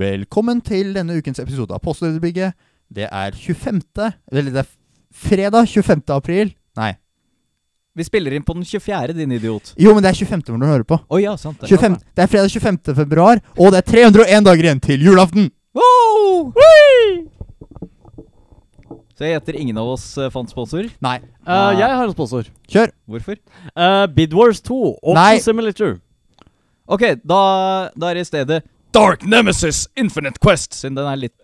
Velkommen til denne ukens episode av Postordrebygget. Det er 25. Eller det er fredag 25. april. Nei. Vi spiller inn på den 24., din idiot. Jo, men det er 25. når du hører på. Oh, ja, sant det. 25, det er fredag 25. februar, og det er 301 dager igjen til julaften! Wow! Så jeg gjetter ingen av oss uh, fant sponsor. Nei. Uh, jeg har en sponsor. Kjør! Hvorfor? Uh, Bidwars 2. Auction Nei. Simulator. Ok, da, da er det i stedet Dark Nemesis Infinite Quest, siden den er litt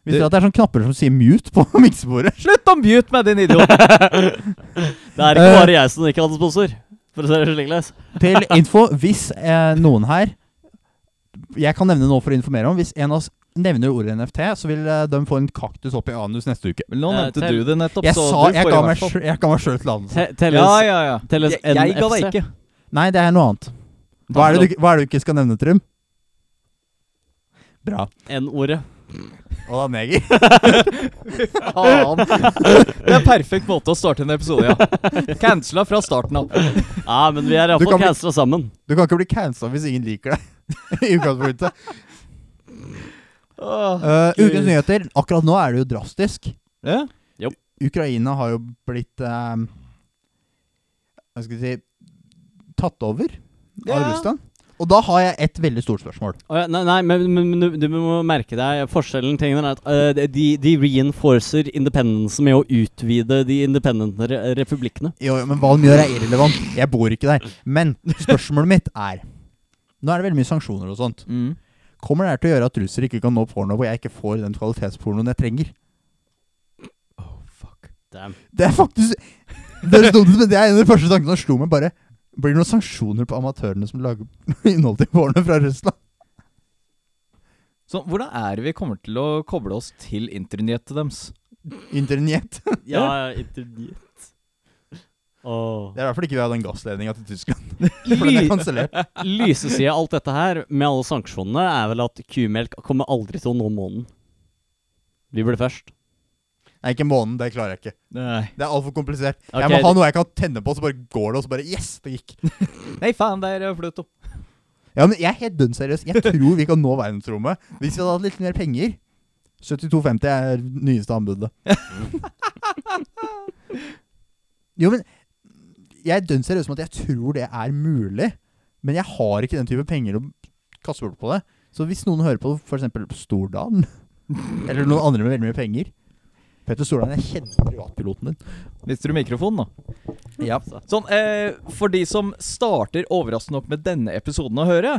Visste du at det er sånne knapper som sier mute på miksebordet? Slutt å mute med, din idiot! Det er ikke Eh. bare jeg som ikke hadde sponsor. For å si det slik les. Til info, hvis eh, noen her Jeg kan nevne noe for å informere om. Hvis en av oss nevner ordet NFT, så vil eh, de få en kaktus opp i anus neste uke. Men nå Eh, nevnte til- du det nettopp, Jeg så sa du jeg får ga meg fall. sjøl- jeg ga meg sjøl. Te telles, Ja, ja, ja. telles Jeg, jeg ga deg NFC. ikke. Nei, det er noe annet. Hva er, det du, hva er det du ikke skal nevne, Trym? Bra. N-ordet. Og da neger. Faen. Det er perfekt måte å starte en episode, ja. Cancela fra starten av. Ja, men vi er iallfall cancela sammen. Du kan ikke bli cancela hvis ingen liker deg. I utgangspunktet. Uh, ukens nyheter. Akkurat nå er det jo drastisk. Ja? Ukraina har jo blitt eh, Hva skal vi si Tatt over av Russland. Og da har jeg et veldig stort spørsmål. Ja, nei, nei, men, men, du, må merke deg Forskjellen tingen er at uh, de, de reinforcer independensen med å utvide de independente re republikkene. Jo, jo, men hva de gjør, er irrelevant. Jeg bor ikke der. Men spørsmålet mitt er Nå er det veldig mye sanksjoner og sånt. Mm. Kommer det her til å gjøre at russere ikke kan nå porno hvor jeg ikke får den kvalitetspornoen jeg trenger? Oh, fuck. Damn. Det er faktisk Det er dumt, det er en av de første tankene som slo meg. bare Blir det noen sanksjoner på amatørene som lager innhold til porno fra Russland? Så hvordan er det vi kommer til å koble oss til internettet deres? Internett. Ja, internett. Oh. Det er i hvert fall ikke vi har den gassledninga til Tyskland. For den er kansellert. Lysesida av alt dette her, med alle sanksjonene, er vel at kumelk kommer aldri til å nå månen. Vi blir først. Nei, ikke månen. Det klarer jeg ikke. Nei. Det er altfor komplisert. Okay. jeg må ha noe jeg kan tenne på, så bare går det, og så bare Yes, det gikk. Nei, faen, det er Pluto. Ja, men jeg er helt dønn seriøs. Jeg tror vi kan nå verdensrommet hvis vi hadde hatt litt mer penger. 72,50 er nyeste anbudet. jo, men jeg er dønn seriøs med at jeg tror det er mulig. Men jeg har ikke den type penger å kaste bort på det. Så hvis noen hører på f.eks. Stordalen, eller noen andre med veldig mye penger Petter Stordalen, jeg kjenner privatpiloten din. Mister du mikrofonen, da? Ja. Sånn, eh, For de som starter overraskende nok med denne episoden å høre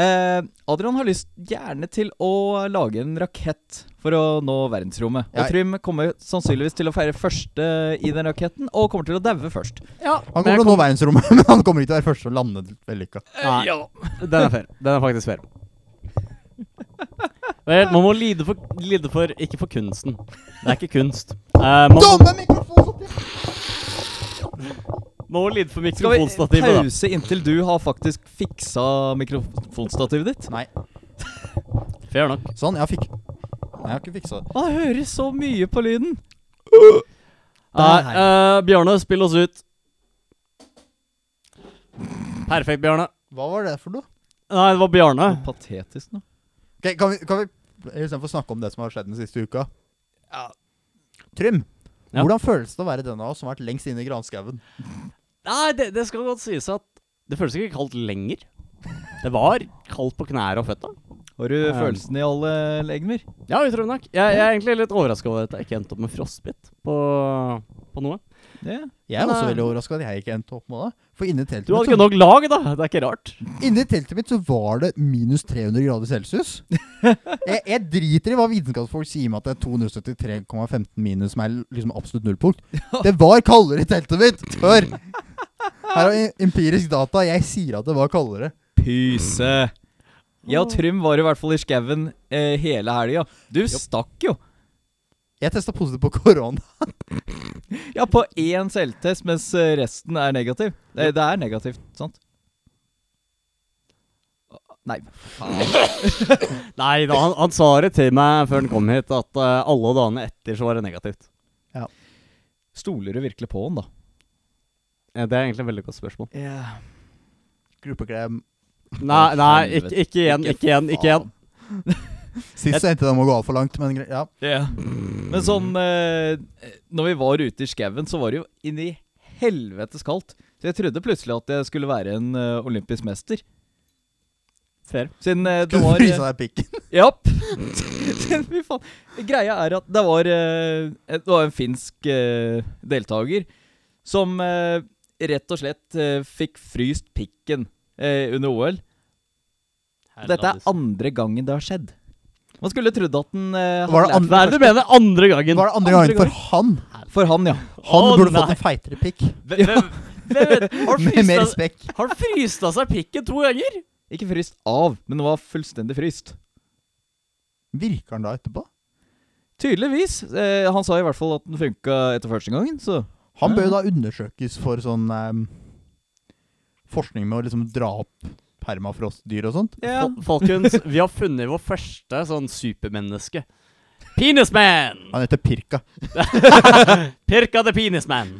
eh, Adrian har lyst gjerne til å lage en rakett for å nå verdensrommet. Og Trym kommer sannsynligvis til å feire første i den raketten, og kommer til å daue først. Ja, Han kommer til å nå verdensrommet, men han kommer ikke til å være første til å lande vellykka. Nei, den er fair. Den er faktisk fair. Vel, man må lide for, lide for Ikke for kunsten. Det er ikke kunst. Uh, man, Dumme mikrofon! man må lide for mikrofonstativet. Skal vi mikrofonstativet, da. pause inntil du har faktisk fiksa mikrofonstativet ditt? Nei. Fair nok. Sånn, jeg fikk Nei, jeg har ikke fiksa det. Man hører så mye på lyden. Nei, uh, Bjarne, spill oss ut. Perfekt, Bjarne. Hva var det for noe? Nei, det var Bjarne. Noe patetisk nå. Ok, kan vi, kan vi istedenfor snakke om det som har skjedd den siste uka Trym, Ja. hvordan føles det å være den av oss som har vært lengst inne i granskauen? Nei, det, det skal godt sies at det føles ikke kaldt lenger. Det var kaldt på knærne og føtta. Har du Um, følelsen i alle legemer? Ja, utrolig nok. Jeg, jeg er egentlig litt overraska over at jeg ikke endte opp med frostbitt på, på noe. Ja. Jeg er Men, også veldig overraska at jeg ikke endte opp med det. For inni teltet, Du hadde ikke nok lag, da. Det er ikke rart. inni teltet mitt så var det minus 300 grader celsius. jeg, jeg driter i hva vitenskapsfolk sier med at det er 273,15 minus, som er liksom absolutt nullpunkt. Det var kaldere i teltet mitt før! Her er empirisk data. Jeg sier at det var kaldere. Pyse. Jeg og Trym var i hvert fall i skauen eh, hele helga. Du stakk jo. Jeg testa positivt på korona. Ja, på én selvtest, mens eh, resten er negativ. Det, det er negativt, sant? Nei. Nei da, han, han sa det til meg før han kom hit, at uh, alle dagene etter så var det negativt. Stoler du virkelig på han, da? Ja, Det er egentlig et veldig godt spørsmål. Gruppeklem. Nei, nei ikke, ikke igjen, ikke igjen, ikke igjen. Sist så endte det med å gå altfor langt, men ja. Yeah. Men sånn eh, Når vi var ute i skauen, så var det jo inni i helvetes kaldt. Så jeg trodde plutselig at jeg skulle være en eh, olympisk mester. Fair. Siden eh, det Du var frysa deg i pikken. Japp. Fy faen. Greia er at det var, eh, det var en finsk eh, deltaker som eh, rett og slett eh, fikk fryst pikken eh, under OL. Dette er andre gangen det har skjedd. Man skulle trodd at den eh, Var det hadde lært Hva er det du mener andre gangen? Var det andre Andre gangen for han? For han, ja. Han Å, burde nei. fått en feitere pikk. Hvem- hvem- hvem- Har du Med mer fryst spekk. Har han fryst av seg pikken to ganger? Ikke fryst av, men det var fullstendig fryst. Virker han da etterpå? Tydeligvis. Eh, han sa i hvert fall at den funka etter første gangen, så Han bør jo da undersøkes for sånn ehm, forskning med å liksom dra opp permafrostdyr og sånt. ja. Fol- Folkens, vi har funnet vår første sånn supermenneske. Penisman! Han heter Pirka. Pirka the penisman.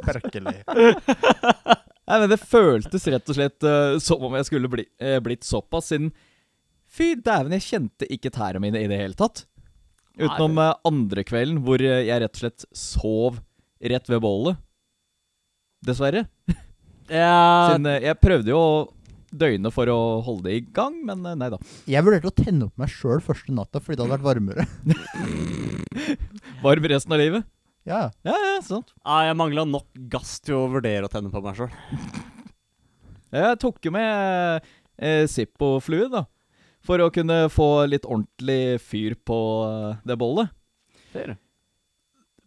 Perkelig. Nei, men Det føltes rett og slett uh, som om jeg skulle bli, uh, blitt såpass, siden Fy dæven, jeg kjente ikke tærne mine i det hele tatt. Utenom uh, andre kvelden, hvor jeg rett og slett sov rett ved bålet. Dessverre. Ja, Siden eh, jeg prøvde jo å døgne for å holde det i gang, men eh, nei da. Jeg vurderte å tenne opp meg sjøl første natta fordi det hadde vært varmere. Varm resten av livet. Ja, ja. Ja, sant. ah, jeg mangla nok gass til å vurdere å tenne på meg sjøl. Jeg tok jo med eh, Zippo-flue, da. For å kunne få litt ordentlig fyr på eh, det bollet.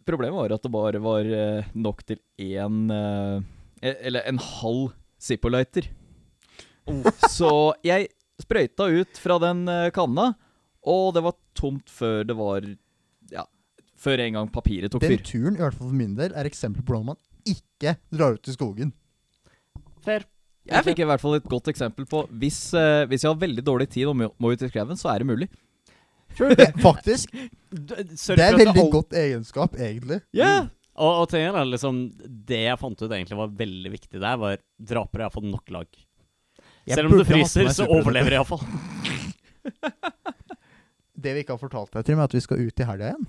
Problemet var at det bare var eh, nok til én eh, Eller en halv Zippo-lighter. Så jeg sprøyta ut fra den eh, kanna, og det var tomt før det var Ja, før en gang papiret tok fyr. Den turen, i hvert fall for min del, er eksempel på hvordan man ikke drar ut i skogen. Fair. Jeg fikk i hvert fall et godt eksempel på hvis, uh, hvis jeg har veldig dårlig tid og må, må ut i skauen, så er det mulig. Sure. faktisk, det er et veldig godt egenskap, egentlig. Ja, Og, og tingen er liksom Det jeg fant ut egentlig var veldig viktig der, var drapere har fått nok lag. Jeg Selv om det fryser, så overlever jeg iallfall. Det vi ikke har fortalt deg, Trym, er at vi skal ut i helga igjen.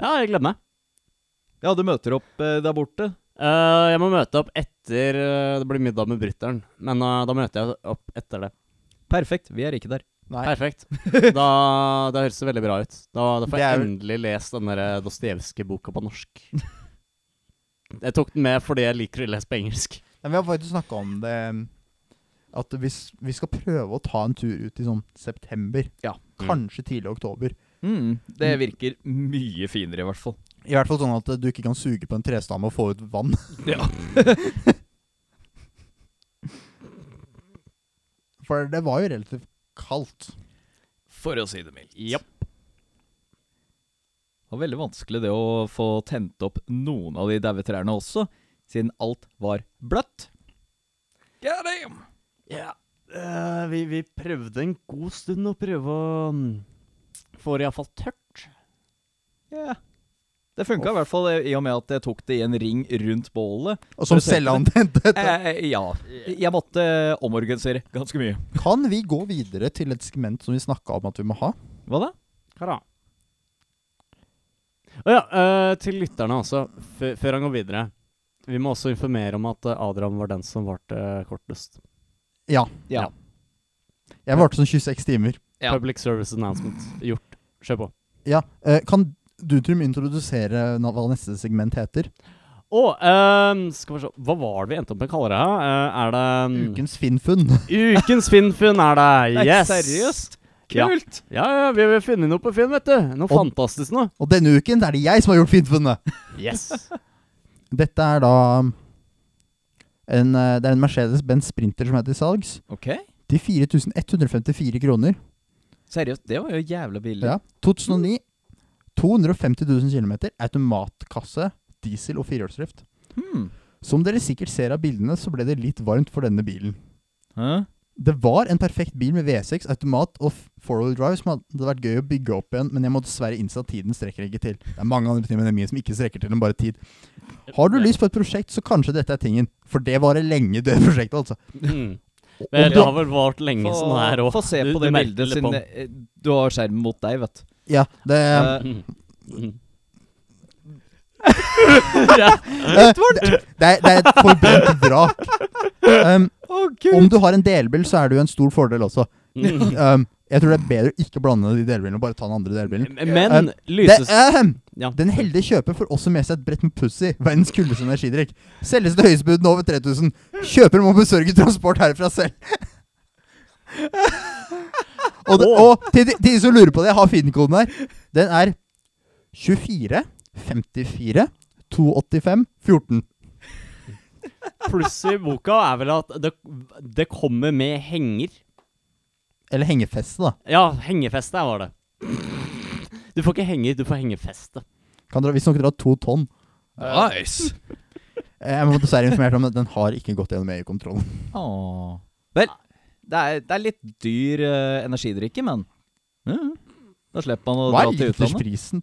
Ja, jeg gleder meg. ja, du møter opp eh, der borte. Uh, jeg må møte opp etter uh, det blir middag med brytteren. Men uh, da møter jeg opp etter det. Perfekt, vi er ikke der. Nei. Perfekt. Da, da høres det veldig bra ut. Da, da får jeg er- endelig lest den der Dostojevskij-boka på norsk. Jeg tok den med fordi jeg liker å lese på engelsk. Nei, vi har faktisk snakka om det At hvis vi skal prøve å ta en tur ut i sånn september, Ja. kanskje tidlig oktober Mm, det virker mye finere, i hvert fall. I hvert fall sånn at du ikke kan suge på en trestamme og få ut vann. Ja. For det var jo relativt kaldt. For å si det mildt. Japp. Det var veldig vanskelig det å få tent opp noen av de daue trærne også, siden alt var bløtt. God damn! Ja. Uh, vi, vi prøvde en god stund å prøve å mm, få det iallfall tørt. Ja. Det funka i hvert fall eh, i og med at jeg tok det i en ring rundt bålet. Og som selvantent. Eh, ja. Jeg måtte omorganisere ganske mye. Kan vi gå videre til et segment som vi snakka om at vi må ha? Hva da? Hva da? Å ja, uh, til lytterne også, f før han går videre. Vi må også informere om at eh, Adrian var den som varte kortest. Ja. Ja. Jeg varte sånn 26 timer. Ja. Public service announcement. Gjort. Kjør på. Ja. Uh, kan du, Trym, introdusere hva neste segment heter? Å, ehm, skal vi se Hva var det vi endte opp med å kalle det? her? Eh, er det um, Ukens Finnfunn. Ukens Finnfunn er det! Nei, Yes! seriøst? Kult! Ja, ja, vi har funnet noe på Finn, vet du. Noe Og- fantastisk nå. Og denne uken er det jeg som har gjort Finnfunnet. Yes. Dette er da en, eh, Det er en Mercedes-Benz Sprinter som er til salgs. Ok. Til 4154 kroner. Seriøst, det var jo jævla billig. Ja. 2009. 250 000 km. Automatkasse, diesel og firehjulsdrift. Hmm. Som dere sikkert ser av bildene, så ble det litt varmt for denne bilen. Hæ? Det var en perfekt bil med V6, automat og four-wheel drive som hadde vært gøy å bygge opp igjen, men jeg må dessverre innse at tiden strekker ikke til. Det er mange andre ting med NMI som ikke strekker til enn bare tid. Har du lyst på et prosjekt, så kanskje dette er tingen. For det varer lenge, det prosjektet, altså. Mm. Men det har vel vart lenge Få- sånn her òg. Få se på det bildet siden eh, du har skjermen mot deg, vet du. Ja, det uh, Eh, det, det, er, det er et forbrent vrak. Um, om du har en delbil, så er det jo en stor fordel også. Um, jeg tror det er bedre å ikke blande de delbilene og bare ta den andre delbilen. Men um, lyses... ehm, Ja. den heldige kjøper får også med seg et brett med Pussy, verdens kuldeste energidrikk. Selges til høyestbudene over 3000. Kjøper må besørge transport herfra selv. og, det, og til de, som lurer på det, jeg har Finn-koden her. Den er 24 54 285 14. Plusset i boka er vel at det, det kommer med henger. Eller hengefeste, da. Ja, hengefeste var det. Du får ikke henger, du får hengefeste. Kan dere visstnok dra to tonn. Nice! Jeg må dessverre informere om at den har ikke gått gjennom EU-kontrollen. Åh. Vel, det er, det er litt dyr uh, energidrikke, men Mhm. da slipper man å Hva dra er til utlandet. litersprisen?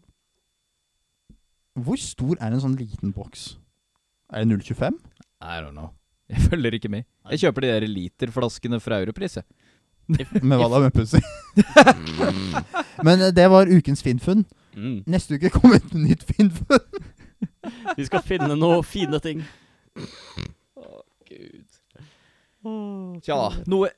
Hvor stor er en sånn liten boks? Er det 0,25? I don't know. Jeg følger ikke med. Jeg kjøper de der literflaskene fra Europris, jeg. Med hva da? Med Pussy? Men eh, det var ukens Finn-funn. Mm. Neste uke kommer et nytt Finn-funn. Vi skal finne noen fine ting. Tja, noe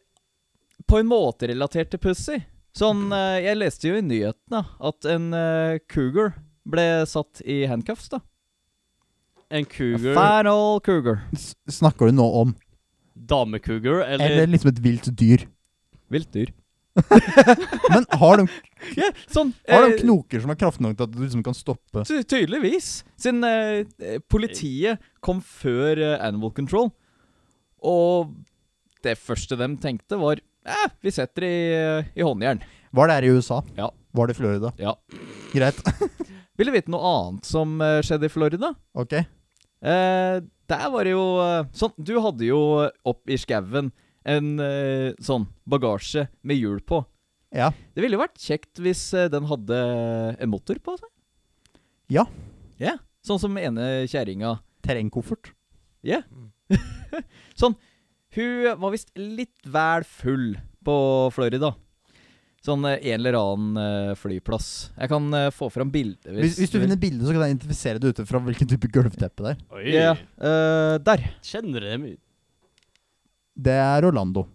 på en måte relatert til Pussy. Sånn, eh, jeg leste jo i nyhetene at en eh, cougar ble satt i handcuffs, da. En cougar, Final cougar. S snakker du nå om damecougar, eller, Eller liksom et vilt dyr? Vilt dyr. Men har de, Ja, sånn. har de eh, knoker som er kraftige nok til at du liksom kan stoppe Ty tydeligvis. Siden eh, eh, politiet kom før eh, Animal Control. Og det første de tenkte, var eh, vi setter det i, eh, i håndjern. Var det her i USA? Ja. Var det i Florida? Ja. Greit. Vil du vite noe annet som eh, skjedde i Florida? Ok. Eh, der var det jo eh, sånn Du hadde jo opp i skauen en eh, sånn bagasje med hjul på. Ja. Det ville jo vært kjekt hvis eh, den hadde en motor på seg. Ja. Ja, Sånn som ene kjerringa Terrengkoffert. Ja. sånn. Hun var visst litt vel full på Florida. Sånn eh, en eller annen eh, flyplass. Jeg kan eh, få fram bilde Hvis, hvis du finner bildet, så kan jeg identifisere det ut fra hvilken type gulvteppe det er. Oi, Yeah. Uh, der. kjenner du dem ut? Det er Orlando.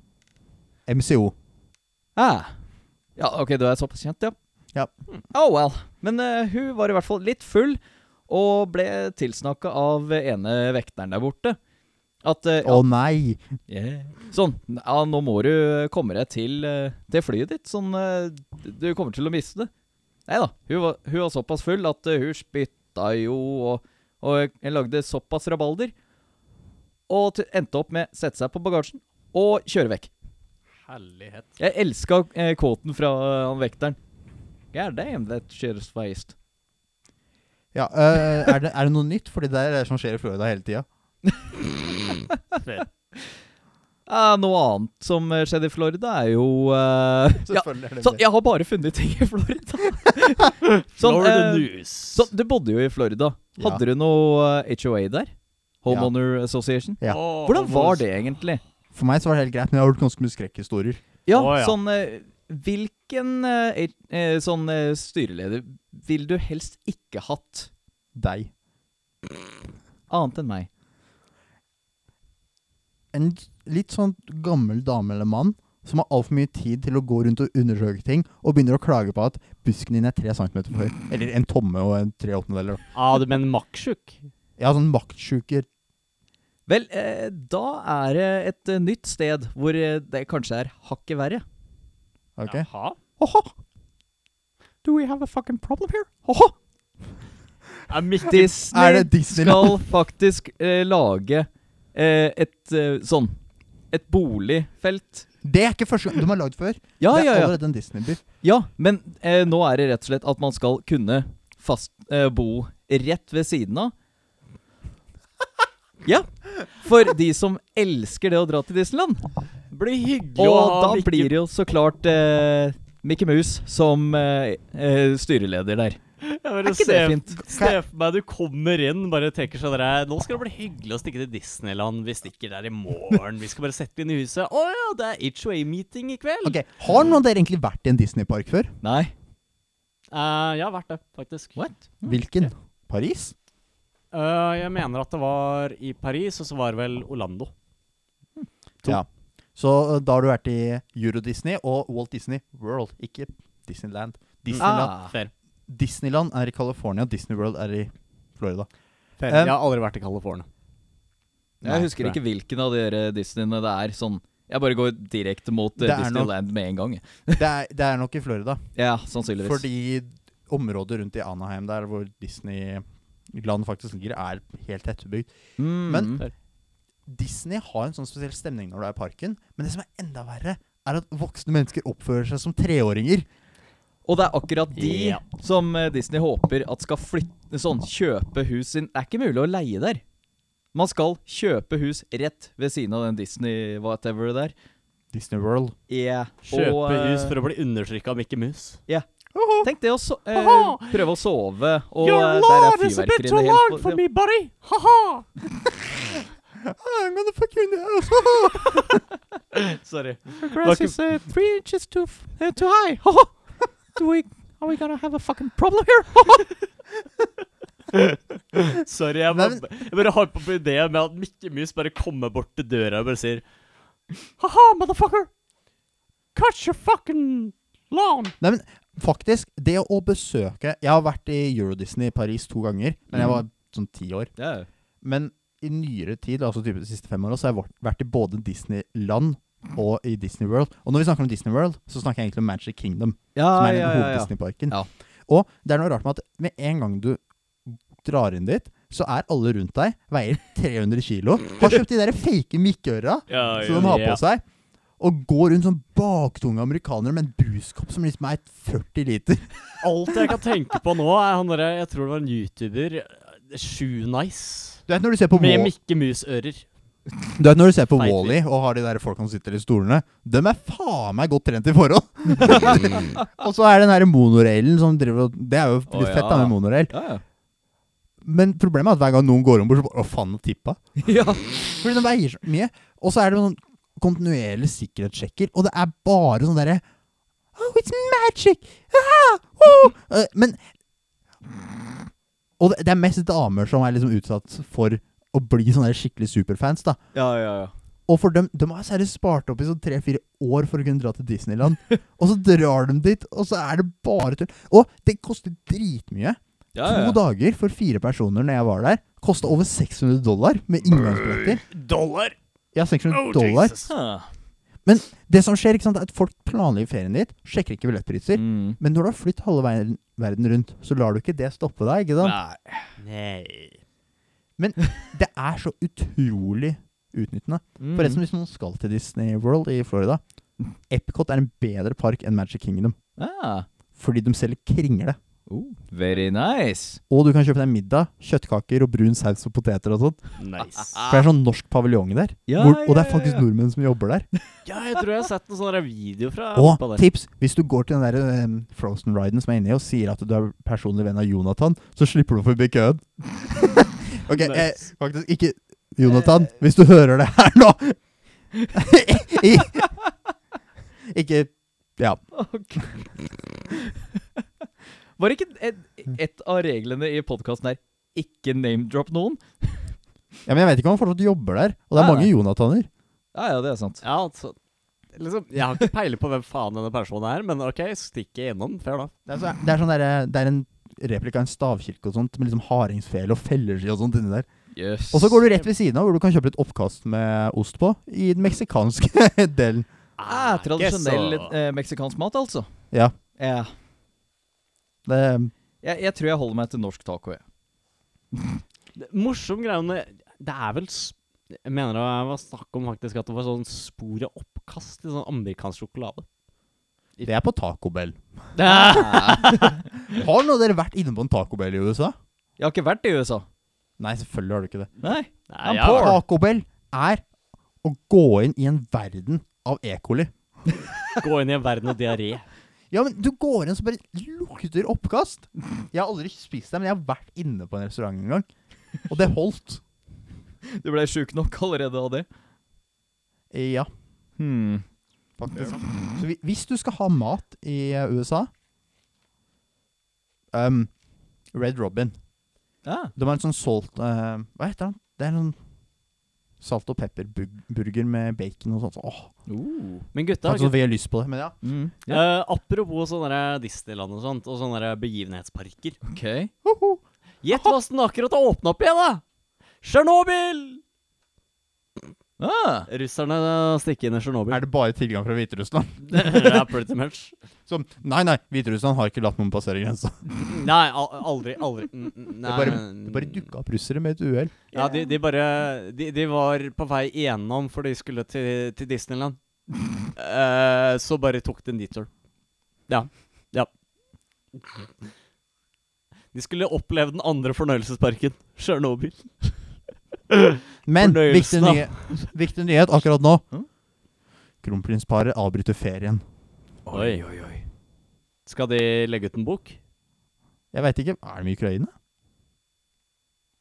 MCO. Ah. Ja, ok, du er såpass kjent, ja. Ja. Oh well. Men uh, hun var i hvert fall litt full, og ble tilsnakka av ene vekteren der borte. At Å Å oh, nei! yeah. Sånn, ja, nå må du komme deg til, eh, til flyet ditt. Sånn, eh, du kommer til å miste det. Nei da, hun var, hun var såpass full at eh, hun spytta jo, og, og jeg lagde såpass rabalder. Og til, endte opp med sette seg på bagasjen og kjøre vekk. Herlighet. Jeg elska eh, kåten fra eh, han vekteren. God damn, that shit's is faced. Ja, uh, er, det, er det noe nytt? Fordi det er det som skjer i Florida hele tida. Eh, noe annet som eh, skjedde i Florida, er jo uh, ja, Selvfølgelig er det Så jeg har bare funnet ting i Florida. sånn, Florida uh, News. så du bodde jo i Florida. Ja. Hadde du noe HOA der? Homeowner Association? Ja. Åh, Hvordan var det egentlig? For meg så var det helt greit, men jeg har hørt ganske mye skrekkhistorier. Ja, oh, ja. sånn eh, Hvilken sånn styreleder vil du helst ikke hatt, Deg. annet enn meg? En litt sånn gammel dame eller mann som har altfor mye tid til å gå rundt og undersøke ting, og begynner å klage på at busken din er tre centimeter for høy. Eller en tomme og en tre åttendedeler. Ah, du mener maktsjuk? Ja, sånn maktsjuker. Vel, eh, da er det et eh, nytt sted hvor eh, det kanskje er hakket verre. Ok? Jaha. Ho-ho! Do we have a fucking problem here? Ho-ho! Er Mickey Er Disney det Disneyland? skal faktisk eh, lage et eh, sånn Et boligfelt. Det er ikke første gang. De har lagd før. Ja, det er ja, ja. allerede en Disney-by. Ja, men eh, nå er det rett og slett at man skal kunne fast eh, bo rett ved siden av. Ja, for de som elsker det å dra til Disneyland. blir hyggelig å Og ha da Mickey blir det jo så klart eh, Mickey Mouse som eh, eh, styreleder der. Jeg Er ikke det fint? Se for meg du kommer inn, bare tenker sånn der Nå skal det bli hyggelig å stikke til Disneyland. Vi stikker der i morgen. Vi skal bare sette inn i huset. Å ja, det er HOA-meeting i kveld. Ok, Har noen av dere egentlig vært i en Disney-park før? Nei. Uh, jeg har vært det, faktisk. What? Hvilken? Paris? Uh, jeg mener at det var i Paris, og så var det vel Orlando. To. Ja. Så uh, da har du vært i Euro-Disney og Walt Disney World, ikke Disneyland. Disneyland, Ah. Fair. Disneyland er i California, Disney World er i Florida. Fair. Um, jeg har aldri vært i California. Nei, Jeg husker jeg. ikke hvilken av dere Disneyene det er. Sånn Jeg bare går direkte mot eh, er nok- Disneyland med en gang. Det er, det er nok i Florida. Ja, sannsynligvis. Fordi området rundt i Anaheim, der hvor Disneyland faktisk ligger, er helt tettbebygd. mm. Men- Disney har en sånn spesiell stemning når du er i parken, men det som er enda verre, er at voksne mennesker oppfører seg som treåringer. Og det er akkurat de Ja. som eh, Disney håper at skal flytte Sånn, kjøpe hus sin Det er ikke mulig å leie der. Man skal kjøpe hus rett ved siden av den Disney whatever der. Disney World. Ja, Kjøpe og, eh, hus for å bli undertrykka av Mickey Mus. Tenk det å so uh, Haha. prøve å sove, og Your eh, der er fyrverkeriene too helt long på- for me, buddy! Ha-ha! I'm gonna fuck you in the ass. Sorry. The grass is uh, three inches too, f- uh, too high. Do we, are we gonna have a fucking problem here? Sorry, jeg bare, jeg bare har på ideen med at Mikke Mus bare kommer bort til døra og bare sier Ha-ha, motherfucker! Cut your fucking lawn! Nei, men faktisk, det å besøke Jeg har vært i Eurodisney i Paris to ganger, men jeg var sånn ti år. Yeah. Men i nyere tid, altså typ de siste fem åra, så har jeg vært i både Disneyland og i Disney World. Og når vi snakker om Disney World, så snakker jeg egentlig om Magic Kingdom. Ja, som er den ja, ja, ja. hoveddisneyparken. Ja. Og det er noe rart med at med en gang du drar inn dit, så er alle rundt deg veier 300 kilo. Har kjøpt de der fake mikkeøra Ja, som de har på seg. Og går rundt som baktunge amerikanere med en bruskopp som liksom er 40 liter. Alt jeg kan tenke på nå, er han derre Jeg tror det var en YouTuber. Shoe Nice. Du vet når du ser på Med Mikke Mus-ører. Du vet når du ser på Wally -E og har de der folkene som sitter i stolene Dem er faen meg godt trent i forhold! og så er det den her monorailen som driver og Det er jo litt litt fett da med monorail. Ja, ja. Men problemet er at hver gang noen går om bord, så bare Å, faen, nå tippa. ja. Fordi den veier så mye. Og så er det sånn kontinuerlig sikkerhetssjekker, og det er bare sånn derre Oh, it's magic! Ah, oh. Eh, Men Og det, det er mest damer som er liksom utsatt for å bli sånne skikkelig superfans, da. ja, ja, ja. Og for dem, de har seriøst spart opp i sånn tre-fire år for å kunne dra til Disneyland. og så drar de dit, og så er det bare tull. Og det koster dritmye. ja, To ja. dager for fire personer når jeg var der, kosta over 600 dollar med inngangsbilletter. Dollar! Ja, 600 Oh, dollar. Jesus. Men Det som skjer, ikke sant, er at folk planlegger ferien ditt, sjekker ikke billettpriser. Mm. Men når du har flyttet halve verden, verden rundt, så lar du ikke det stoppe deg. ikke sant? Nei. Nei. Det er så utrolig utnyttende. Mm. Forresten, hvis noen skal til Disney World i Florida Epcot er en bedre park enn Magic Kingdom. Ah. Fordi de selger kringle. Oh, very nice. Og du kan kjøpe deg middag, kjøttkaker og brun saus og poteter og sånt. Nice. For det er sånn norsk paviljong der. Ja, hvor, og det er faktisk nordmenn som jobber der. Ja, jeg tror jeg har sett noen sånne video fra Og tips! Hvis du går til den der um, Frozen-riden som er inni og sier at du er personlig venn av Jonathan, så slipper du å forbi køen. ok, eh, Nice. faktisk ikke Jonathan, hvis du hører det her nå I, Ikke Ja. Var ikke et, et av reglene i podkasten her ikke name-drop noen? ja, Men jeg vet ikke om han fortsatt jobber der. Og det er ja, mange. Jonathaner. Ja, ja, det er sant. Ja, altså liksom, Jeg har ikke peiling på hvem faen denne personen er, men ok, stikk innom. Fair, da. Det er, så, det er sånn der, Det er en replika av en stavkirke og sånt, med liksom hardingsfele og felleski og sånt inni der. Yes. Og så går du rett ved siden av, hvor du kan kjøpe et oppkast med ost på, i den meksikanske delen. ah, Tradisjonell eh, meksikansk mat, altså. Ja. Ja. Det, Jeg, jeg tror jeg holder meg til norsk taco, jeg. Morsom greie om det Det er vel Jeg mener det var snakk om faktisk at det var sånn spor av oppkast i sånn amerikansk sjokolade. Det er på Taco Bell. Ah. Har noen av dere vært inne på en Taco Bell i USA? Jeg har ikke vært i USA. Nei, selvfølgelig har du ikke det. Nei. Nei, Men. Taco Bell er å gå inn i en verden av E. coli. Gå inn i en verden av diaré. Ja, men du går inn og så bare lukter oppkast. Jeg har aldri spist det, men jeg har vært inne på en restaurant en gang. Og det holdt. Du ble sjuk nok allerede av det? Ja, Hmm. Faktisk. Så hvis du skal ha mat i USA um, Red Robin. Ja. Det var en sånn salt uh, Hva heter den? Det er en sånn salt og pepper-burger med bacon og sånt. Åh, Uh. Men gutta, Kanskje så fikk jeg lyst på det, men ja. Mm. Ja. Uh, apropos sånne Disneyland og sånt, og sånne begivenhetsparker. Ok. Gjett hva som akkurat har åpna opp igjen, da! Tsjernobyl! Ah. Russerne stikker inn i Tsjernobyl. Er det bare tilgang fra Hviterussland? ja, pretty much. Som, nei, nei, Hviterussland har ikke latt noen passere grensa. Nei, aldri. Aldri. Mm, Det bare, nei. det bare dukka opp russere med et uhell. Ja, de, de bare de, de var på vei igjennom, for de skulle til, til Disneyland. uh, så bare tok de en detour. Ja. Ja. De skulle oppleve den andre fornøyelsesparken, Tsjernobyl. Men viktig, nyhet, viktig nyhet akkurat nå. Hm? Kronprinsparet avbryter ferien. Oi, oi, oi. Skal de legge ut en bok? Jeg veit ikke. Er de i Ukraina?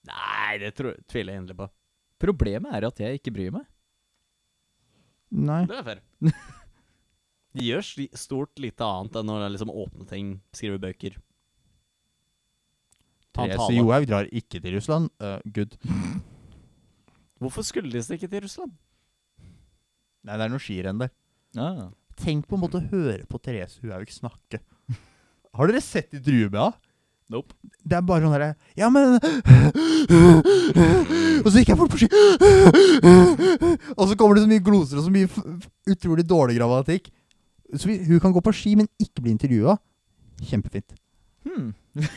Nei, det tror, tviler jeg inderlig på. Problemet er at jeg ikke bryr meg. Nei. Det er fair. De gjør stort lite annet enn å liksom åpne ting, skrive bøker. Therese. Johaug drar ikke til Russland. Uh, good. Hvorfor skulle de stikke til Russland? Nei, det er noe skirenn der. Ah. Tenk på en måte å høre på Therese Huhaug snakke. Har dere sett intervjuet med henne? Nope. Det er bare sånn derre Ja, men Og så gikk jeg fort på ski. Og så kommer det så mye gloser og så mye utrolig dårlig grammatikk. Så hun kan gå på ski, men ikke bli intervjua. Kjempefint. Hmm.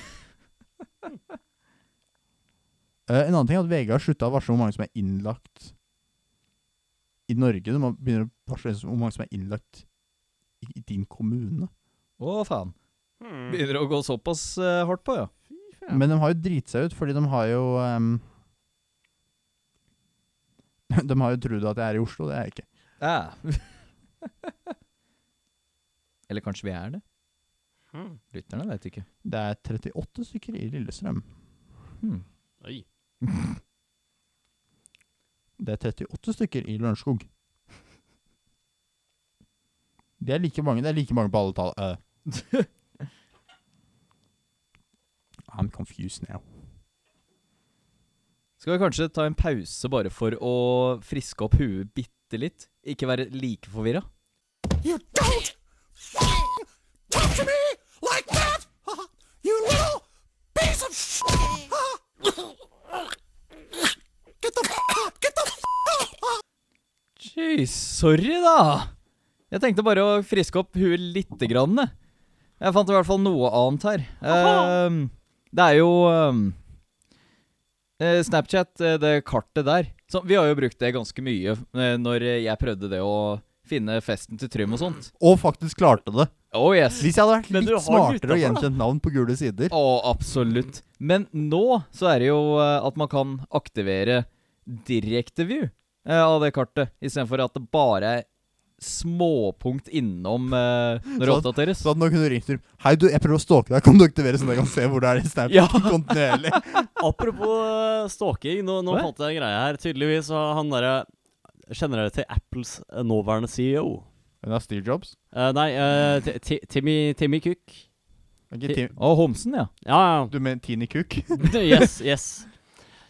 Eh, en annen ting er at VG har slutta å varsle hvor mange som er innlagt i Norge. De må begynne å varsle hvor mange som er innlagt i, i din kommune. Å, faen. Hmm. Begynner å gå såpass uh, hardt på, ja. Men de har jo driti seg ut, fordi de har jo um, De har jo trodd at jeg er i Oslo, det er jeg ikke. Ah. Eller kanskje vi er det? Hmm. Lytterne veit ikke. Det er 38 stykker i Lillestrøm. Hmm. Oi. Det er 38 stykker i Lørenskog. Det er like mange, det er like mange på alle tall. Uh. I'm confused now. Skal vi kanskje ta en pause bare for å friske opp huet bitte litt? Ikke være like forvirra? You don't talk to me like that, you little piece of Get the f*** get the f*** Jeez, sorry da. Jeg tenkte bare å friske opp huet lite grann. jeg. Fant i hvert fall noe annet her. Um, det er jo eh, Snapchat, eh, det kartet der. Så vi har jo brukt det ganske mye eh, når jeg prøvde det å finne festen til Trym og sånt. Og faktisk klarte det. Oh yes. Hvis jeg hadde vært litt smartere og gjenkjent navn på gule sider Å, absolutt. Men nå så er det jo eh, at man kan aktivere direkte view eh, av det kartet, istedenfor at det bare er småpunkt innom eh, når det Så- oppdateres. Så at nå kunne du ringt til Hei, du, jeg prøver å stalke deg. Kan du aktivere sånn at jeg kan se hvor det er i Snapchat Ja. kontinuerlig? Apropos stalking, nå, nå fant jeg en greie her. Tydeligvis har han derre Kjenner dere til Apples nåværende CEO? Det er Steve Jobs. Uh, nei, eh, Ti- Ti- Timmy, Timmy Cook. Ikke Å, Homsen, ja. Ja, ja. du mener Tini Cook? yes, yes.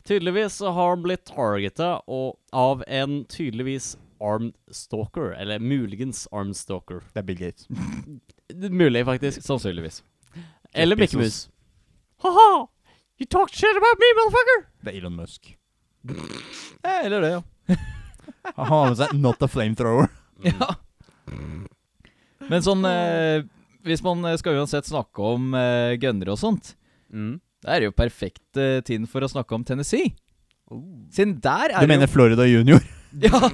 Tydeligvis har han blitt targeta og- av en tydeligvis armed stalker. Eller muligens armed stalker. Det er Bill Gates. Det er Mulig, faktisk. Sannsynligvis. Eller. Mikke Mus. Ha-ha! You talked shit about me, motherfucker! Det er Elon Musk. Eh, eller det, ja. Han har med seg 'not a flamethrower'. ja. Men sånn eh, Hvis man eh, skal uansett snakke om uh, gønnere og sånt, Mm. da er det jo perfekt uh, tiden for å snakke om Tennessee. Siden der er Du mener jo... Florida Junior? Ja!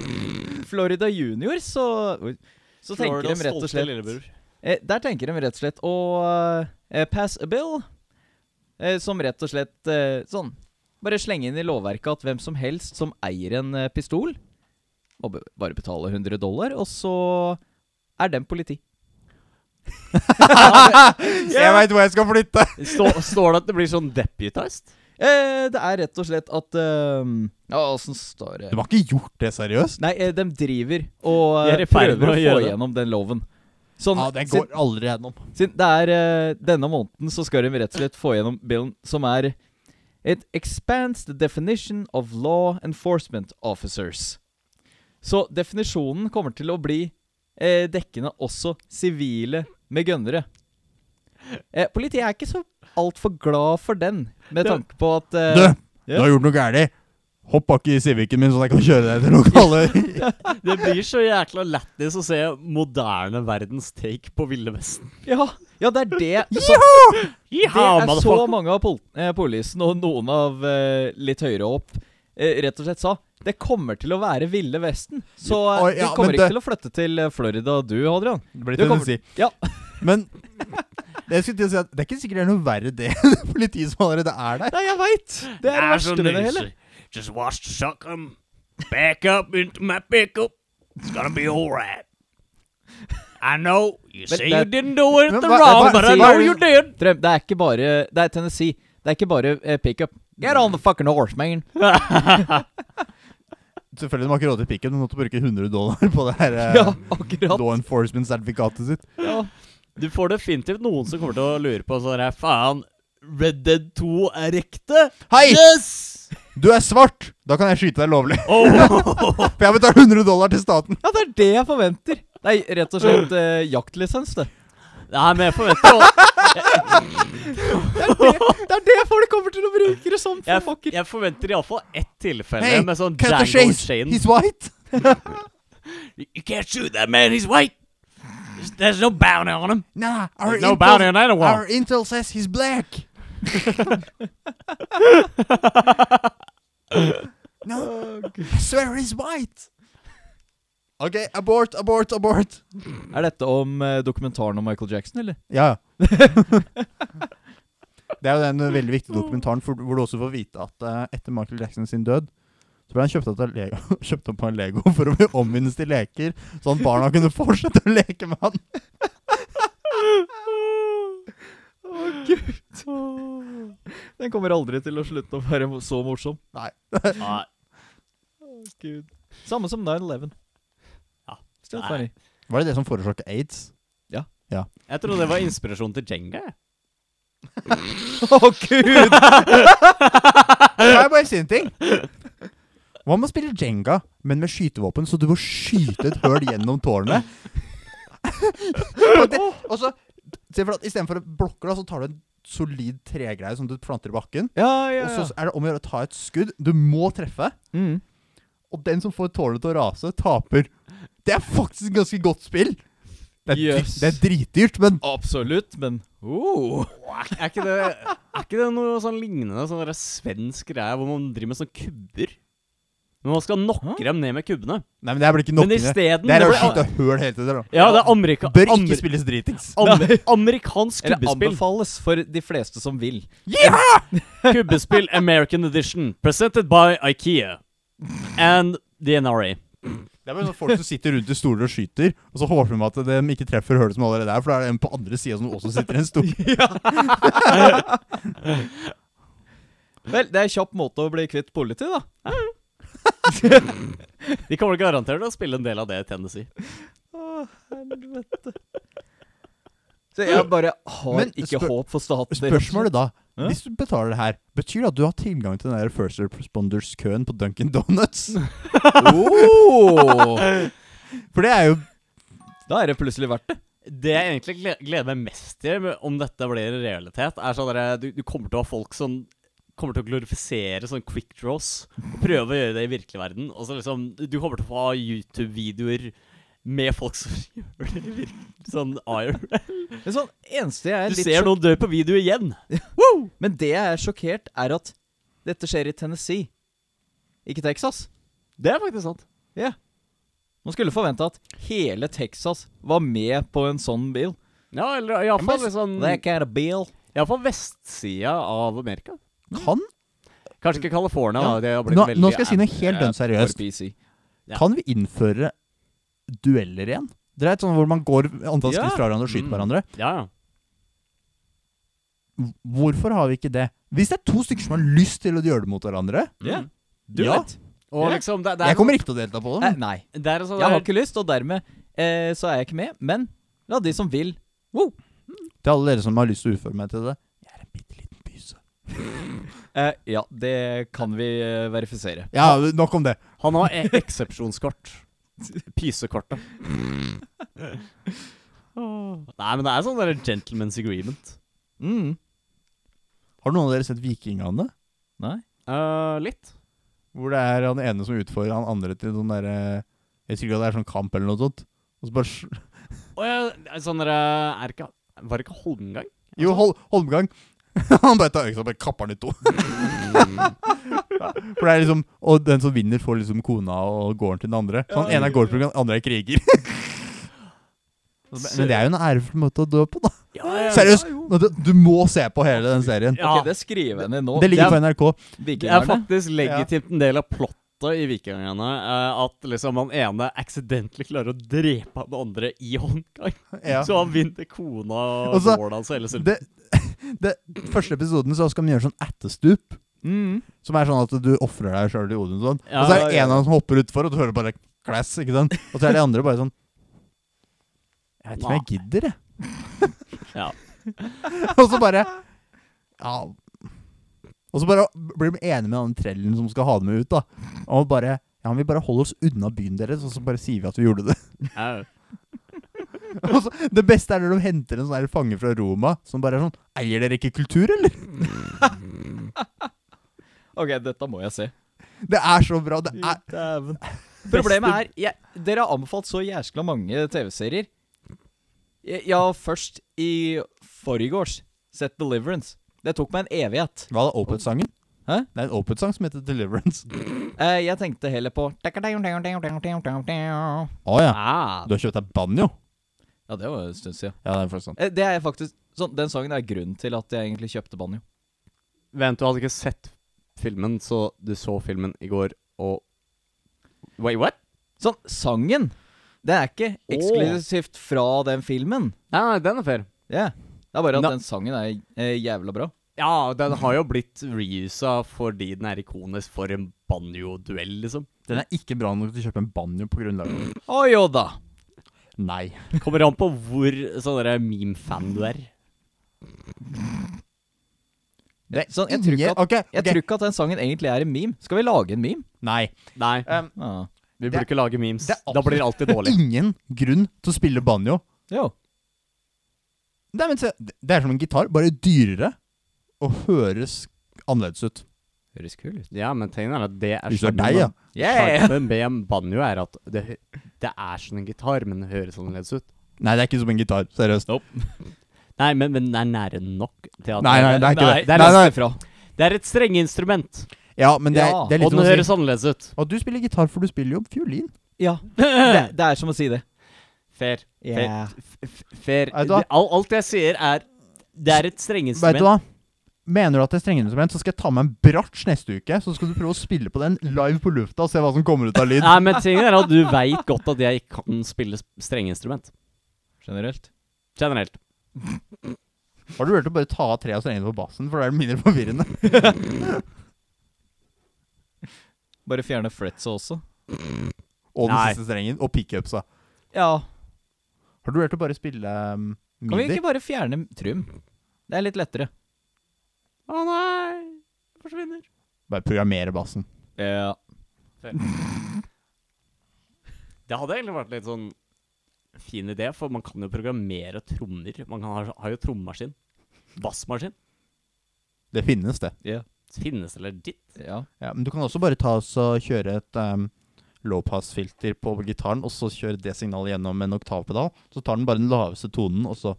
Florida Junior, så. Så tenker de rett og slett eh, Der tenker de rett og slett å eh, pass a bill. Eh, som rett og slett eh, sånn Bare slenge inn i lovverket at hvem som helst som eier en eh, pistol, må bare betale 100 dollar, og så er den politi. Jeg veit hvor jeg skal flytte! Stå, står det at det blir sånn deputized? Eh, det er rett og slett at ehm, Ja, åssen står det De har ikke gjort det seriøst. Nei, eh, de driver og De eh, prøver å å få gjøre det. igjennom den loven. Sånn, Ja, Den går aldri gjennom. Siden det er eh, denne måneden så skal de rett og slett få gjennom billen som er It expands the definition of law enforcement officers. Så definisjonen kommer til å bli eh, dekkende også sivile med gønnere. Eh, politiet er ikke så altfor glad for den, med tanke på at eh, Du, ja. du har gjort noe galt! Hopp bak i Civicen min, sånn at jeg kan kjøre deg til lokalet. Det blir så jækla lættis å se moderne verdens take på Ville Vesten. ja, ja, det er det. Så, det er så mange av pol eh, polisen og noen av eh, litt høyere opp eh, rett og slett sa det kommer til å være Ville Vesten. Så Oi, ja, du kommer ikke det- til å flytte til eh, Florida, du, Adrian. Det blir Det kommer- Tennessee. Ja. Men det, jeg til å si at det er ikke sikkert det er noe verre det politiet som allerede er der. Nei, jeg veit! Det er det verste med det hele. Just watch the 'em. Back up into my pickup. It's gonna be alright. I know you Men say det- you didn't do it Men the wrong, hva- but I know you did. Drøm, det er ikke bare Det er Tennessee. Det er ikke bare uh, pickup. Get on the fucking horse, man. Selvfølgelig de har ikke råd til pikken, men måtte bruke 100 dollar på det her eh, Ja, akkurat. law enforcement-sertifikatet sitt. Ja. Du får definitivt noen som kommer til å lure på sånn her Faen, Red Dead 2 er ekte? Hei! Yes! Du er svart! Da kan jeg skyte deg lovlig. Oh. For jeg betaler 100 dollar til staten. ja, det er det jeg forventer. Det er rett og slett eh, jaktlisens, det. Nei, men jeg forventer jo Det er det folk kommer til å bruke det som. Jeg, for fucker. jeg forventer iallfall ett tilfelle Hey, med sånn Django! Chain. He's white! You can't shoot that man, he's white! There's- no bounty on him. Nah, our There's no bounty on anyone. our intel says he's black. no, I swear he's white. Ok, abort, abort, abort. Er dette om eh, dokumentaren om Michael Jackson, eller? Ja, ja. Det er jo den veldig viktige dokumentaren for, hvor du også får vite at eh, etter Michael Jackson sin død, så ble han kjøpt opp, av Lego, kjøpt opp av Lego for å bli omvinnes til leker, sånn at barna kunne fortsette å leke med han. Å, gud. Den kommer aldri til å slutte å være så morsom. Nei. Nei. Gud. Samme som 9-11. Ja. Still Nei. funny. Var det det som forårsaket aids? Ja Jeg trodde det var inspirasjon til Jenga. Å, gud! Det er bare sin ting? Hva med å spille Jenga, men med skytevåpen, så du må skyte et høl gjennom tårnet? og det, og så, se for at Istedenfor blokker, da, så tar du en solid tregreie som du planter i bakken. Ja, ja, Og så er det om å gjøre å ta et skudd. Du må treffe. Mm. Og den som får tårnet til å rase, taper. Det er faktisk et ganske godt spill. Det er, Yes. det er dritdyrt, men Absolutt, men oh. Er ikke det, er ikke det noe sånn lignende sånn der svensk greie hvor man driver med sånne kubber? Men man skal nokre Hæ? dem ned med kubbene. Nei, men det her blir ikke Men nokkende. isteden Det er å skitt skyte høl hele tiden. da. Ja, det er amerika Bør ikke spilles dritings. amer amerikansk Eller kubbespill. anbefales for de fleste som vil. Kubbespill American Edition, presented by Ikea and the NRA. Det er bare sånn folk som sitter rundt i stoler og skyter, og så håper de at de ikke treffer hullet som allerede er, for da er det en på andre sida som også sitter i en stol. Vel, det er en kjapp måte å bli kvitt politi, da. De kommer garantert til å spille en del av det i Tennessee. Å, helvete. Så jeg bare har Men ikke spør- håp for staten. Spørsmålet da, Hæ? hvis du betaler det her, betyr det at du har tilgang til den der First Responders-køen på Dunkin' Donuts? oh, For det er jo Da er det plutselig verdt det. Det jeg egentlig gleder meg mest til om dette blir en realitet, er sånn at du, du kommer til å ha folk som kommer til å glorifisere sånn quick draws. Og prøve å gjøre det i virkelig verden. Og så liksom Du kommer til å få YouTube-videoer med folk som gjør det virkelig sånn IRL. Men sånn, eneste jeg er Du litt ser noen dø på video igjen. Men det jeg er sjokkert, er at dette skjer i Tennessee, ikke Texas. Det er faktisk sant. Man skulle forvente at hele Texas var med på en sånn bil. Ja, eller iallfall liksom That kind of bill. Iallfall vestsida av Amerika. Kan, Kanskje ikke California, Ja. da. Det har blitt nå, veldig nå skal jeg si noe helt dønn seriøst. For PC. Ja. Kan vi innføre dueller igjen? Dere vet sånn hvor man går antall Ja. skritt fra hverandre og skyter Mm. hverandre. Ja, ja. Hvorfor har vi ikke det? Hvis det er to stykker som har lyst til å gjøre det mot hverandre Ja. Mm. Du Ja. vet. Og Ja. liksom det, det er Jeg kommer ikke til å delta på Eh, det. nei. Det er sånn Jeg har ikke lyst, og dermed eh, så er jeg ikke med. Men la de som vil wow. Til alle dere som har lyst til å utføre meg til det. Jeg er en bitte liten pyse. eh, Ja, det kan vi eh, verifisere. Ja, nok om det. Han har e eksepsjonskort. Pysekortet. Nei, men det er sånn der gentleman's agreement. Mm. Har noen av dere sett Vikingene? Nei? Eh, litt. Hvor det er han ene som utfordrer han andre til sånn derre Jeg tror ikke det er sånn kamp eller noe sånt. Og så bare sl- Og jeg, sånn der, er det ikke Var det ikke Holmgang? Jo, Hol Holmgang. han bare tar øksa og kapper den i to. For det er liksom Og den som vinner, får liksom kona og gården til den andre. Så han ene er gårdsbruker, den andre er kriger. Men det er jo en ærefull måte å dø på, da. Ja, ja, Seriøst! Du, du må se på hele den serien. Ja. Ok, det skriver jeg ned nå. Det ligger på NRK. Det er Vikingerne. faktisk legitimt en del av plottet i Vikingene eh, at liksom han ene accidentally klarer å drepe den andre i håndgang. Ja. Så han vinner kona Og og så- gården hans. Eller så Det, det første episoden så skal man gjøre sånn ættestup. Mm. Som er sånn at du ofrer deg sjøl til Odin og. Ja, og så er det ja. en av dem som hopper utfor, og du hører bare class, ikke sant? Og så er de andre bare sånn Jeg vet ikke om jeg gidder, jeg. Ja. og så bare Ja. Og så bare blir de enige med den trellen som skal ha dem ut, da. Og bare Ja, vi bare holder oss unna byen deres, og så bare sier vi at vi gjorde det. Ja. Og så, det beste er når de henter en sånn her fange fra Roma som bare er sånn Eier dere ikke kultur, eller? Ok, dette må jeg se. Det er så bra. Det er Dæven. Problemet er jeg, Dere har anbefalt så jæskla mange TV-serier. Jeg, jeg har først i forgårs sett Deliverance. Det tok meg en evighet. Hva er Opeth-sangen? Hæ? Det er en Opeth-sang som heter Deliverance. Eh, jeg tenkte heller på Å ja. Ah, Du har kjøpt deg banjo? Ja, det var en stund siden. Ja, det er faktisk sant. Eh, Det er faktisk sånn, Den sangen er grunnen til at jeg egentlig kjøpte banjo. Vent, du hadde ikke sett filmen, så du så filmen i går, og Wait, what? Sånn, sangen Det er ikke eksklusivt fra den filmen. Nei, nei, den er fair. Ja. Det er bare at Na den sangen er eh, jævla bra. Ja, den har jo blitt reusa fordi den er ikonisk for en banjo-duell, liksom. Den er ikke bra nok til å kjøpe en banjo på grunnlag av den. Å jo da. Nei. Kommer an på hvor sånn meme-fan du er. Det Sånn, jeg tror ikke at- okay, Jeg tror ikke at den sangen egentlig er en meme. Skal vi lage en meme? Nei. Nei, Um, ah. vi burde ikke lage memes. det er Da blir det alltid dårlig. ingen grunn til å spille banjo. Jo. Nei, men se, det er som en gitar, bare dyrere og høres annerledes ut. Høres kul ut. Ja, men tenk er at det er Hvis det er deg, ja. Yeah! Sjarmen med en banjo er at det, det er som en gitar, men det høres annerledes ut. Nei, det er ikke som en gitar. Seriøst. Nei, men, men den er nære nok til at Nei, nei, det er ikke Nei, det. det er Nei, nei. Det er et strengeinstrument, Ja, men det er, Ja, det er og litt den som å høres si annerledes ut. Og du spiller gitar, for du spiller jo fiolin. Ja. Det, det er som å si det. Fair. Yeah. Fair. Du hva? Det- alt jeg sier, er Det er et Vet du hva? Mener du at det er strengeinstrument, så skal jeg ta med en bratsj neste uke. Så skal du prøve å spille på den live på lufta og se hva som kommer ut av lyd. Nei, men tingen er at du veit godt at jeg ikke kan spille strengeinstrument. Generelt. Generelt. Har du hørt å bare ta av tre av strengene på bassen, for da er det mindre forvirrende? Bare fjerne fretsa også. Og den Nei. siste strengen. Og pickupsa. Ja. Har du hørt å bare spille um, Kan vi ikke bare fjerne Trym? Det er litt lettere. Å nei! Det forsvinner. Bare programmere bassen. Ja. Det hadde egentlig vært litt sånn fin idé, for man kan jo programmere trommer. Man kan ha, har jo trommaskin. Bassmaskin. Det finnes, det. Ja. Finnes det legit? ja. Ja, men du kan også bare ta oss og kjøre et um, lowpass-filter på gitaren, og så kjøre det signalet gjennom en oktavpedal. Så tar den bare den laveste tonen, og så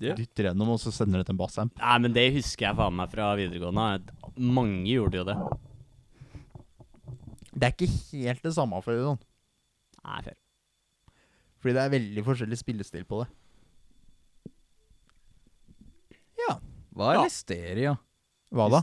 yeah. dytter gjennom, og så sender det til en bassamp. Nei, men det husker jeg faen meg fra videregående. Mange gjorde jo det. Det er ikke helt det samme, for å si sånn. Nei, fair. Fordi det er veldig forskjellig spillestil på det. Ja. Hva er Ja. listeria? Hva da?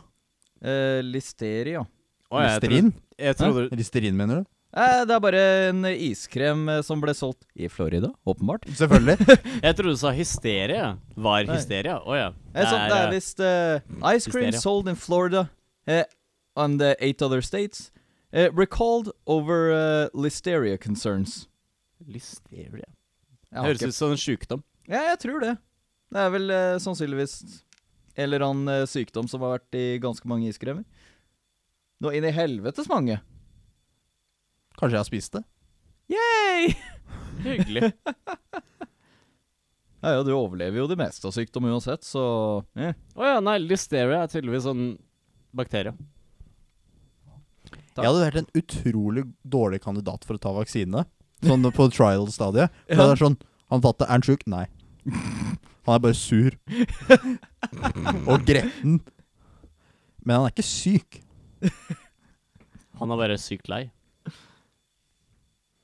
Eh, listeria. Å, jeg Listerin? trodde- Jeg trodde Listerin, mener du? Eh, det er bare en iskrem eh, som ble solgt i Florida, åpenbart. Selvfølgelig. Jeg trodde du sa hysteria. Var hysteria? Å ja. Eh, det er eh, visst uh, Ice cream Hysteria. sold in Florida uh, and the eight other states uh, recalled over uh, listeria concerns. Listeria. Det Høres ut som en sjukdom. Ja, jeg tror det. Det er vel sannsynligvis en eller annen sykdom som har vært i ganske mange iskremer. Nå inn i helvetes mange. Kanskje jeg har spist det? Yay! Hyggelig. Ja, ja, du overlever jo det meste av sykdom uansett, så eh. oh, ja, nei, listeria er tydeligvis sånn bakterie. Takk. Jeg hadde vært en utrolig dårlig kandidat for å ta vaksine. Sånn på trial-stadiet. For Ja. Det er sånn Han fatter. Er han sjuk? Nei. Han er bare sur. Og gretten. Men han er ikke syk. Han er bare sykt lei.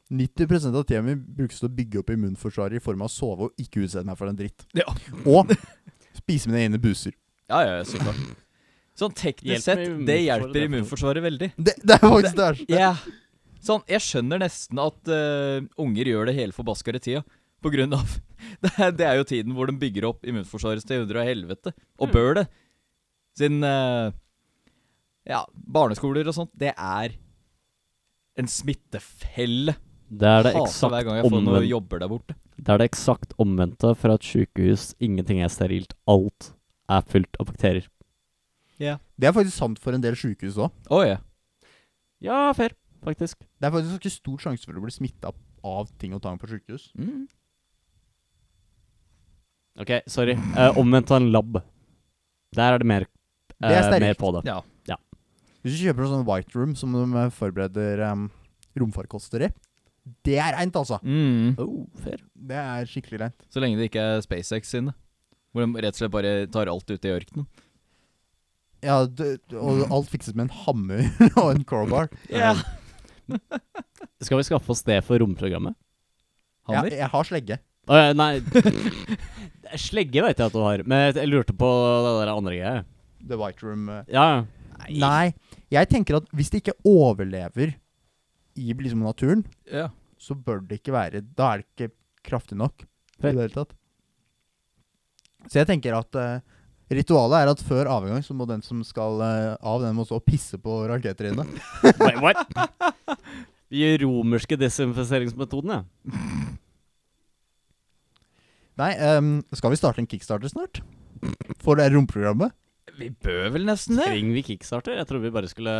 90 av tida mi brukes til å bygge opp immunforsvaret i form av å sove og ikke utsette meg for en dritt. Ja. Og spise mine egne buser. Ja, ja, ja, så klart. Sånn teknisk sett, det hjelper er immunforsvaret veldig. Det, det er faktisk det verste. Ja. Sånn, jeg skjønner nesten at uh, unger gjør det hele forbaskede tida. På grunn av det er, det er jo tiden hvor de bygger opp immunforsvaret til hundre og helvete. Og Mm. bør det. Siden uh, Ja, barneskoler og sånt, det er en smittefelle. Det er det eksakt hver gang jeg får noen jobber der borte. Det er det eksakt omvendte fra et sykehus. Ingenting er sterilt. Alt er fullt av bakterier. Det er faktisk sant for en del sykehus òg. Oh, ja. Ja, fair, faktisk. Det er faktisk ikke stor sjanse for å bli smitta av ting og tang på sykehus. Mm. Ok, sorry. Uh, omvendt av en lab. Der er det mer, Det er eh, mer på det. Ja. Hvis du kjøper en sånn White Room som de forbereder um, romfarkoster i, det er reint, altså. Mm. Oh. Det er skikkelig reint. Så lenge det ikke er SpaceX sine. Hvor de rett og slett bare tar alt ut i ørkenen. Ja, det, og alt fikses med en hammer og en crowbar. Ja. Skal vi skaffe oss det for romprogrammet? Ja, jeg har slegge. Uh, nei Slegge vet jeg at du har, men jeg- jeg lurte på det der andre greia. The White Room. Uh. Ja, Nei. Nei, jeg tenker at hvis det ikke overlever i liksom naturen, Ja. Så bør det ikke være Da er det ikke kraftig nok i det hele tatt. Så jeg tenker at uh, ritualet er at før avgang så må den som skal uh, av, den må stå og pisse på raketerinne. Wait, what? Vi gjør romerske desinfiseringsmetoden, ja. Nei, um, skal vi starte en kickstarter snart? For det romprogrammet? Vi bør vel nesten det. Trenger vi kickstarter? Jeg tror vi bare skulle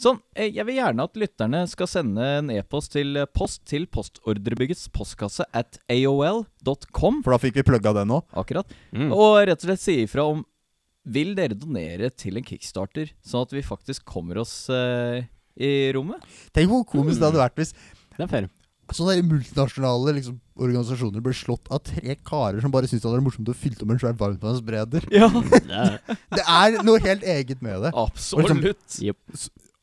Sånn, eh, Jeg vil gjerne at lytterne skal sende en e-post til eh, post til postordrebyggets postkasse at aol.com. For da fikk vi plugga den òg. Akkurat. mm. Og rett og slett si ifra om Vil dere donere til en kickstarter, sånn at vi faktisk kommer oss eh, i rommet? Tenk hvor komisk det hadde vært hvis Det er fair. sånne multinasjonale liksom, organisasjoner ble slått av tre karer som bare syntes det var morsomt å fylle om en svær varmtvannsbreder. Ja, Det er, Det noe helt eget med det. absolutt. Jep.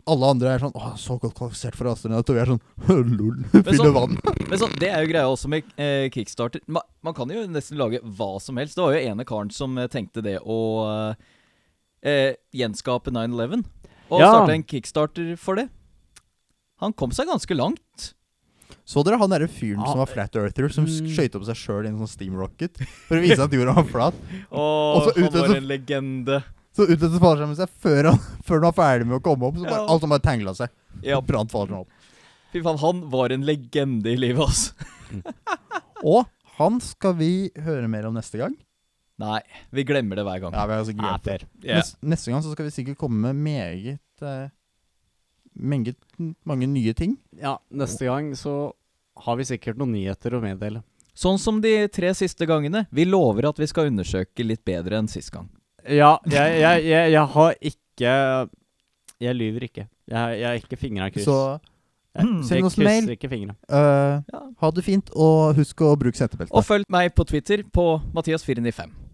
Alle andre er sånn Åh, så godt kvalifisert for astronaut. Og vi er sånn Lol. fyller vann. Men sånn, det er jo greia også med eh, kickstarter. Man, man kan jo nesten lage hva som helst. Det var jo ene karen som eh, tenkte det å eh, gjenskape 9-11. Og Ja. starte en kickstarter for det. Han kom seg ganske langt. Så dere han derre fyren ah, som var flat earther, som Mm. skøyt opp seg sjøl i en sånn steam rocket for å vise at jorda var flat? Og så han var en legende. Så utløste fallskjermen seg før han, før han var ferdig med å komme opp. Så bare, Ja. alt som bare tangla seg. Ja, Brant fallskjermen opp. fy faen, han var en legende i livet, altså. Og han skal vi høre mer om neste gang. Nei, vi glemmer det hver gang. Ja, vi har altså glemt det. Yeah. Nes- Neste gang så skal vi sikkert komme med meget eh, meget mange nye ting. Ja, neste gang så har vi sikkert noen nyheter å meddele. Sånn som de tre siste gangene. Vi lover at vi skal undersøke litt bedre enn sist gang. Ja, jeg, jeg, jeg, jeg har ikke Jeg lyver ikke. Jeg, jeg har ikke fingra kryss. Så jeg, send oss mail. ikke eh, Ja. ha det fint, og husk å bruke setebelte. Og følg meg på Twitter på Mathias495.